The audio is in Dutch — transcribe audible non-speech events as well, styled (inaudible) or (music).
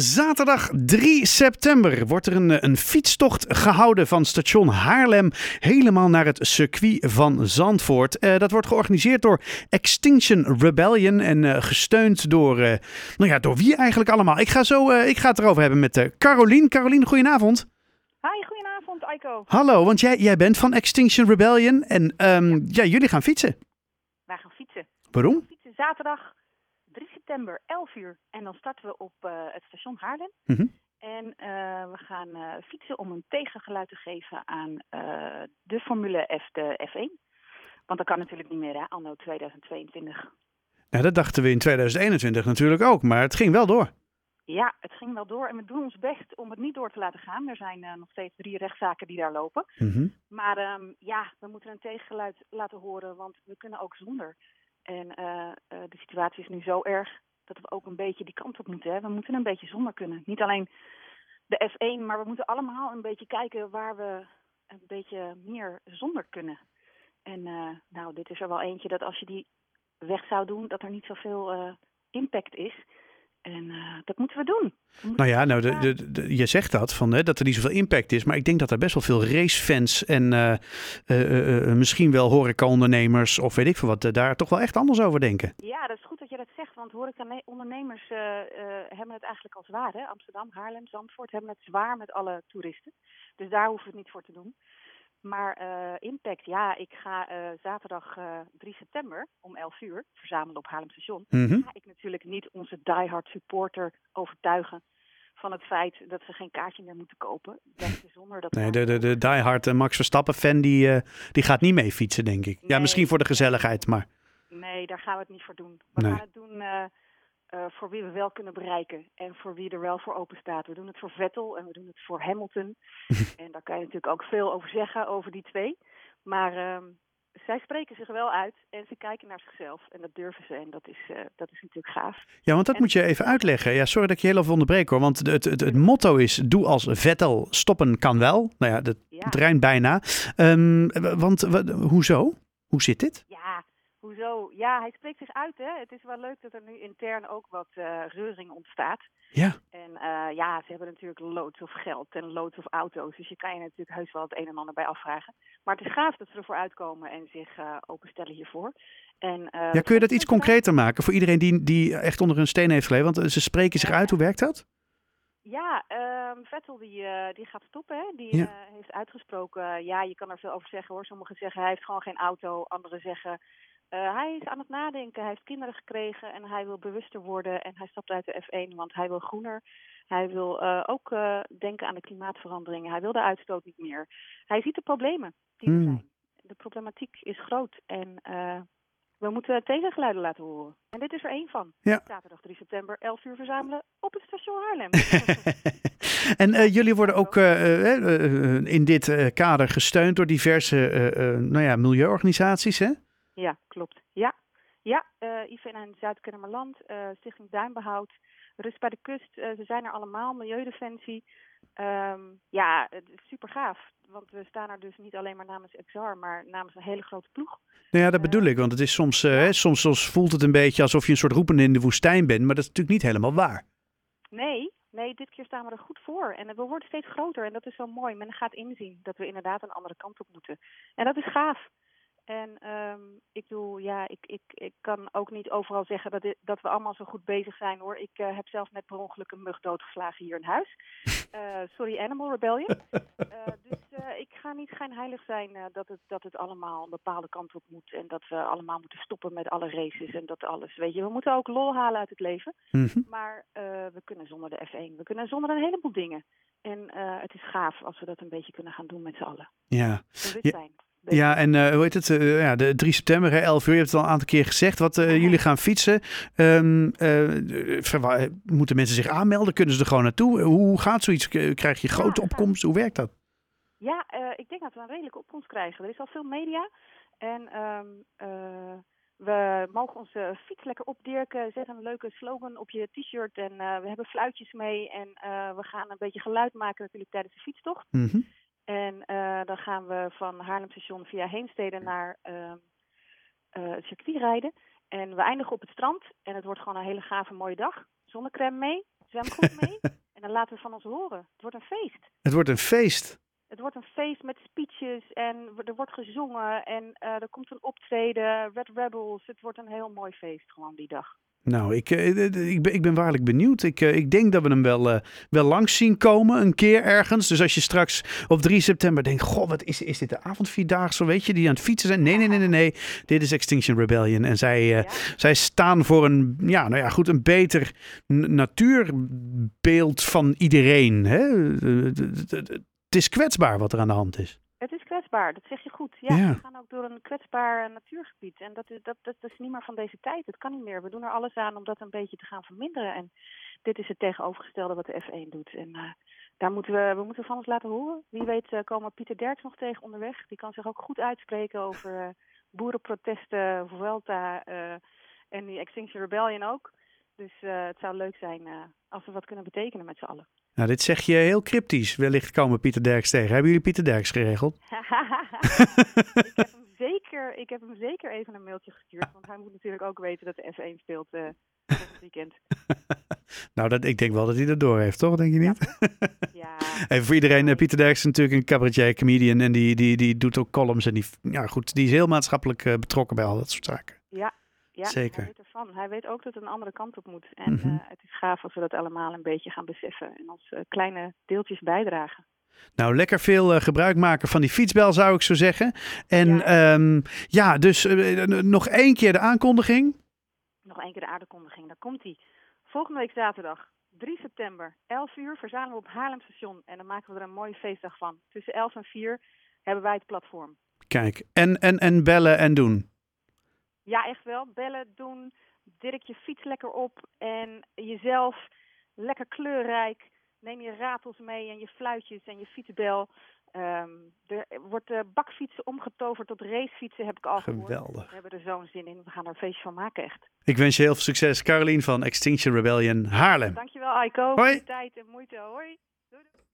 Zaterdag 3 september wordt er een, een fietstocht gehouden van station Haarlem helemaal naar het circuit van Zandvoort. Eh, dat wordt georganiseerd door Extinction Rebellion en uh, gesteund door, uh, nou ja, door wie eigenlijk allemaal? Ik ga, zo, ik ga het erover hebben met Carolien. Carolien, goedenavond. Hi, goedenavond Aiko. Hallo, want jij, jij bent van Extinction Rebellion en um, ja. ja. jullie gaan fietsen. Wij gaan fietsen. Waarom? We gaan fietsen zaterdag 3 september, 11 uur. En dan starten we op uh, het station Haarlem. Mhm. En uh, we gaan uh, fietsen om een tegengeluid te geven aan de Formule F, de F1. Want dat kan natuurlijk niet meer, hè, anno 2022. Ja, dat dachten we in 2021 natuurlijk ook, maar het ging wel door. Ja, het ging wel door en we doen ons best om het niet door te laten gaan. Er zijn nog steeds drie rechtszaken die daar lopen. Mhm. Maar um, ja, we moeten een tegengeluid laten horen, want we kunnen ook zonder. En uh, uh, de situatie is nu zo erg dat we ook een beetje die kant op moeten. Hè. We moeten een beetje zonder kunnen. Niet alleen de F1, maar we moeten allemaal een beetje kijken waar we een beetje meer zonder kunnen. En uh, nou, dit is er wel eentje dat als je die weg zou doen, dat er niet zoveel impact is. En uh, dat moeten we doen. Nou ja, nou, de, de, de, je zegt dat, van, hè, dat er niet zoveel impact is. Maar ik denk dat er best wel veel racefans en uh, uh, misschien wel horecaondernemers of weet ik veel wat, daar toch wel echt anders over denken. Ja, dat is goed dat je dat zegt. Want horecaondernemers hebben het eigenlijk al zwaar. Hè? Amsterdam, Haarlem, Zandvoort hebben het zwaar met alle toeristen. Dus daar hoeven we het niet voor te doen. Maar uh, impact, ja, ik ga uh, zaterdag uh, 3 september om 11 uur verzamelen op Haarlem Station. Mm -hmm. Ga ik natuurlijk niet onze diehard supporter overtuigen van het feit dat ze geen kaartje meer moeten kopen. (laughs) Zonder dat nee, de, de, de diehard Max Verstappen fan die, die gaat niet mee fietsen, denk ik. Nee, ja, misschien voor de gezelligheid, maar... Nee, daar gaan we het niet voor doen. We nee. gaan het doen uh, voor wie we wel kunnen bereiken en voor wie er wel voor open staat. We doen het voor Vettel en we doen het voor Hamilton. (laughs) en daar kan je natuurlijk ook veel over zeggen, over die twee. Maar uh, zij spreken zich wel uit en ze kijken naar zichzelf. En dat durven ze en dat is, uh, dat is natuurlijk gaaf. Ja, want dat en moet je even uitleggen. Ja, sorry dat ik je heel even onderbreek hoor. Want het, het, het motto is, doe als Vettel, stoppen kan wel. Nou ja, dat ja. bijna. Um, want hoezo? Hoe zit dit? Ja, Hoezo? Ja, hij spreekt zich uit. Hè? Het is wel leuk dat er nu intern ook wat uh, reuring ontstaat. Ja. En uh, ja, ze hebben natuurlijk loods of geld en loods of auto's. Dus je kan je natuurlijk heus wel het een en ander bij afvragen. Maar het is gaaf dat ze ervoor uitkomen en zich uh, openstellen hiervoor. En, ja, kun je dat iets concreter maken voor iedereen die, die echt onder een steen heeft geleefd? Want ze spreken zich uit. Hoe werkt dat? Ja, um, Vettel die, uh, die gaat stoppen. Hè? Die ja. uh, heeft uitgesproken, ja, je kan er veel over zeggen hoor. Sommigen zeggen hij heeft gewoon geen auto. Anderen zeggen uh, hij is aan het nadenken, hij heeft kinderen gekregen en hij wil bewuster worden en hij stapt uit de F1, want hij wil groener. Hij wil uh, ook uh, denken aan de klimaatverandering. Hij wil de uitstoot niet meer. Hij ziet de problemen die er Hmm. zijn. De problematiek is groot en we moeten tegengeluiden laten horen. En dit is er één van. Ja. Zaterdag 3 september, 11 uur verzamelen op het station Haarlem. (laughs) en jullie worden ook in dit kader gesteund door diverse nou ja, milieuorganisaties, hè? Ja, klopt. Ja, ja uh, IVN en Zuid-Kennemerland, uh, Stichting Duinbehoud, Rust bij de Kust, uh, ze zijn er allemaal, Milieudefensie. Um, ja, het is super gaaf, want we staan er dus niet alleen maar namens XR, maar namens een hele grote ploeg. Nou ja, dat bedoel ik, want het is soms, ja. soms, soms voelt het een beetje alsof je een soort roepende in de woestijn bent, maar dat is natuurlijk niet helemaal waar. Nee, nee, dit keer staan we er goed voor. En we worden steeds groter en dat is wel mooi. Men gaat inzien dat we inderdaad een andere kant op moeten. En dat is gaaf. En um, ik bedoel, ja, ik, ik, ik kan ook niet overal zeggen dat, dit, dat we allemaal zo goed bezig zijn hoor. Ik uh, heb zelf net per ongeluk een mug doodgeslagen hier in huis. Uh, (laughs) sorry, Animal Rebellion. Uh, dus ik ga niet schijnheilig zijn dat, het, dat het allemaal een bepaalde kant op moet. En dat we allemaal moeten stoppen met alle races en dat alles. Weet je, we moeten ook lol halen uit het leven. Mm -hmm. Maar we kunnen zonder de F1. We kunnen zonder een heleboel dingen. En het is gaaf als we dat een beetje kunnen gaan doen met z'n allen. Ja. Ja. En uh, hoe heet het? Uh, ja, de 3 september, hè, 11 uur, je hebt het al een aantal keer gezegd. Wat uh, jullie gaan fietsen. Um, moeten mensen zich aanmelden? Kunnen ze er gewoon naartoe? Hoe gaat zoiets? Krijg je grote ja, opkomst? Hoe werkt dat? Ja, ik denk dat we een redelijke opkomst krijgen. Er is al veel media. En um, we mogen onze fiets lekker opdirken. Zet een leuke slogan op je t-shirt. En we hebben fluitjes mee. En we gaan een beetje geluid maken natuurlijk tijdens de fietstocht. Mm -hmm. En uh, dan gaan we van Haarlem Station via Heemstede naar uh, uh, het circuit rijden. En we eindigen op het strand. En het wordt gewoon een hele gave mooie dag. Zonnecrème mee. Zwem goed mee (laughs) en dan laten we van ons horen. Het wordt een feest. Het wordt een feest. Het wordt een feest met speeches en er wordt gezongen en uh, er komt een optreden, Red Rebels. Het wordt een heel mooi feest gewoon die dag. Nou, ik, uh, ik, ben, ik ben waarlijk benieuwd. Ik, uh, ik denk dat we hem wel, uh, wel langs zien komen, een keer ergens. Dus als je straks op 3 september denkt, goh, wat is, is dit de avondvierdaagse, weet je, die aan het fietsen zijn? Nee, nee, nee, nee, nee. Dit is Extinction Rebellion. En zij, ja. zij staan voor een, ja, nou ja, goed, een beter natuurbeeld van iedereen. Hè? Het is kwetsbaar wat er aan de hand is. Het is kwetsbaar, dat zeg je goed. Ja, ja. we gaan ook door een kwetsbaar natuurgebied. En dat is, dat, dat, dat is niet meer van deze tijd. Het kan niet meer. We doen er alles aan om dat een beetje te gaan verminderen. En dit is het tegenovergestelde wat de F1 doet. En uh, daar moeten we, we moeten van ons laten horen. Wie weet uh, komen Pieter Derks nog tegen onderweg. Die kan zich ook goed uitspreken over uh, boerenprotesten, Vuelta en die Extinction Rebellion ook. Dus het zou leuk zijn als we wat kunnen betekenen met z'n allen. Nou, dit zeg je heel cryptisch. Wellicht komen Pieter Derks tegen. Hebben jullie Pieter Derks geregeld? (laughs) (laughs) ik, heb hem zeker, ik heb hem zeker even een mailtje gestuurd. Want hij moet natuurlijk ook weten dat de F1 speelt uh, volgend weekend. (laughs) nou, dat, ik denk wel dat hij dat door heeft, toch? Denk je niet? Ja. Even voor iedereen. Pieter Derks is natuurlijk een cabaretier, comedian. En die, die, die doet ook columns. En die, ja, goed, die is heel maatschappelijk uh, betrokken bij al dat soort zaken. Ja, ja, Zeker. Hij weet ervan. Hij weet ook dat het een andere kant op moet. En mm -hmm. uh, het is gaaf als we dat allemaal een beetje gaan beseffen en als uh, kleine deeltjes bijdragen. Nou, lekker veel uh, gebruik maken van die fietsbel, zou ik zo zeggen. En ja, um, ja dus nog één keer de aankondiging. Nog één keer de aankondiging, daar komt hij. Volgende week zaterdag, 3 september, 11 uur, verzamelen we op Haarlem Station. En dan maken we er een mooie feestdag van. Tussen 11 en 4 hebben wij het platform. Kijk, en, en, en bellen en doen. Ja, echt wel. Bellen, doen. Dirk je fiets lekker op en jezelf lekker kleurrijk. Neem je ratels mee en je fluitjes en je fietsbel. Um, er wordt uh, bakfietsen omgetoverd tot racefietsen, heb ik al gehoord. Geweldig. We hebben er zo'n zin in. We gaan er een feestje van maken, echt. Ik wens je heel veel succes. Carolien van Extinction Rebellion Haarlem. Dankjewel, Aiko. Hoi. Voor je tijd en moeite. Hoi. Doei, doei.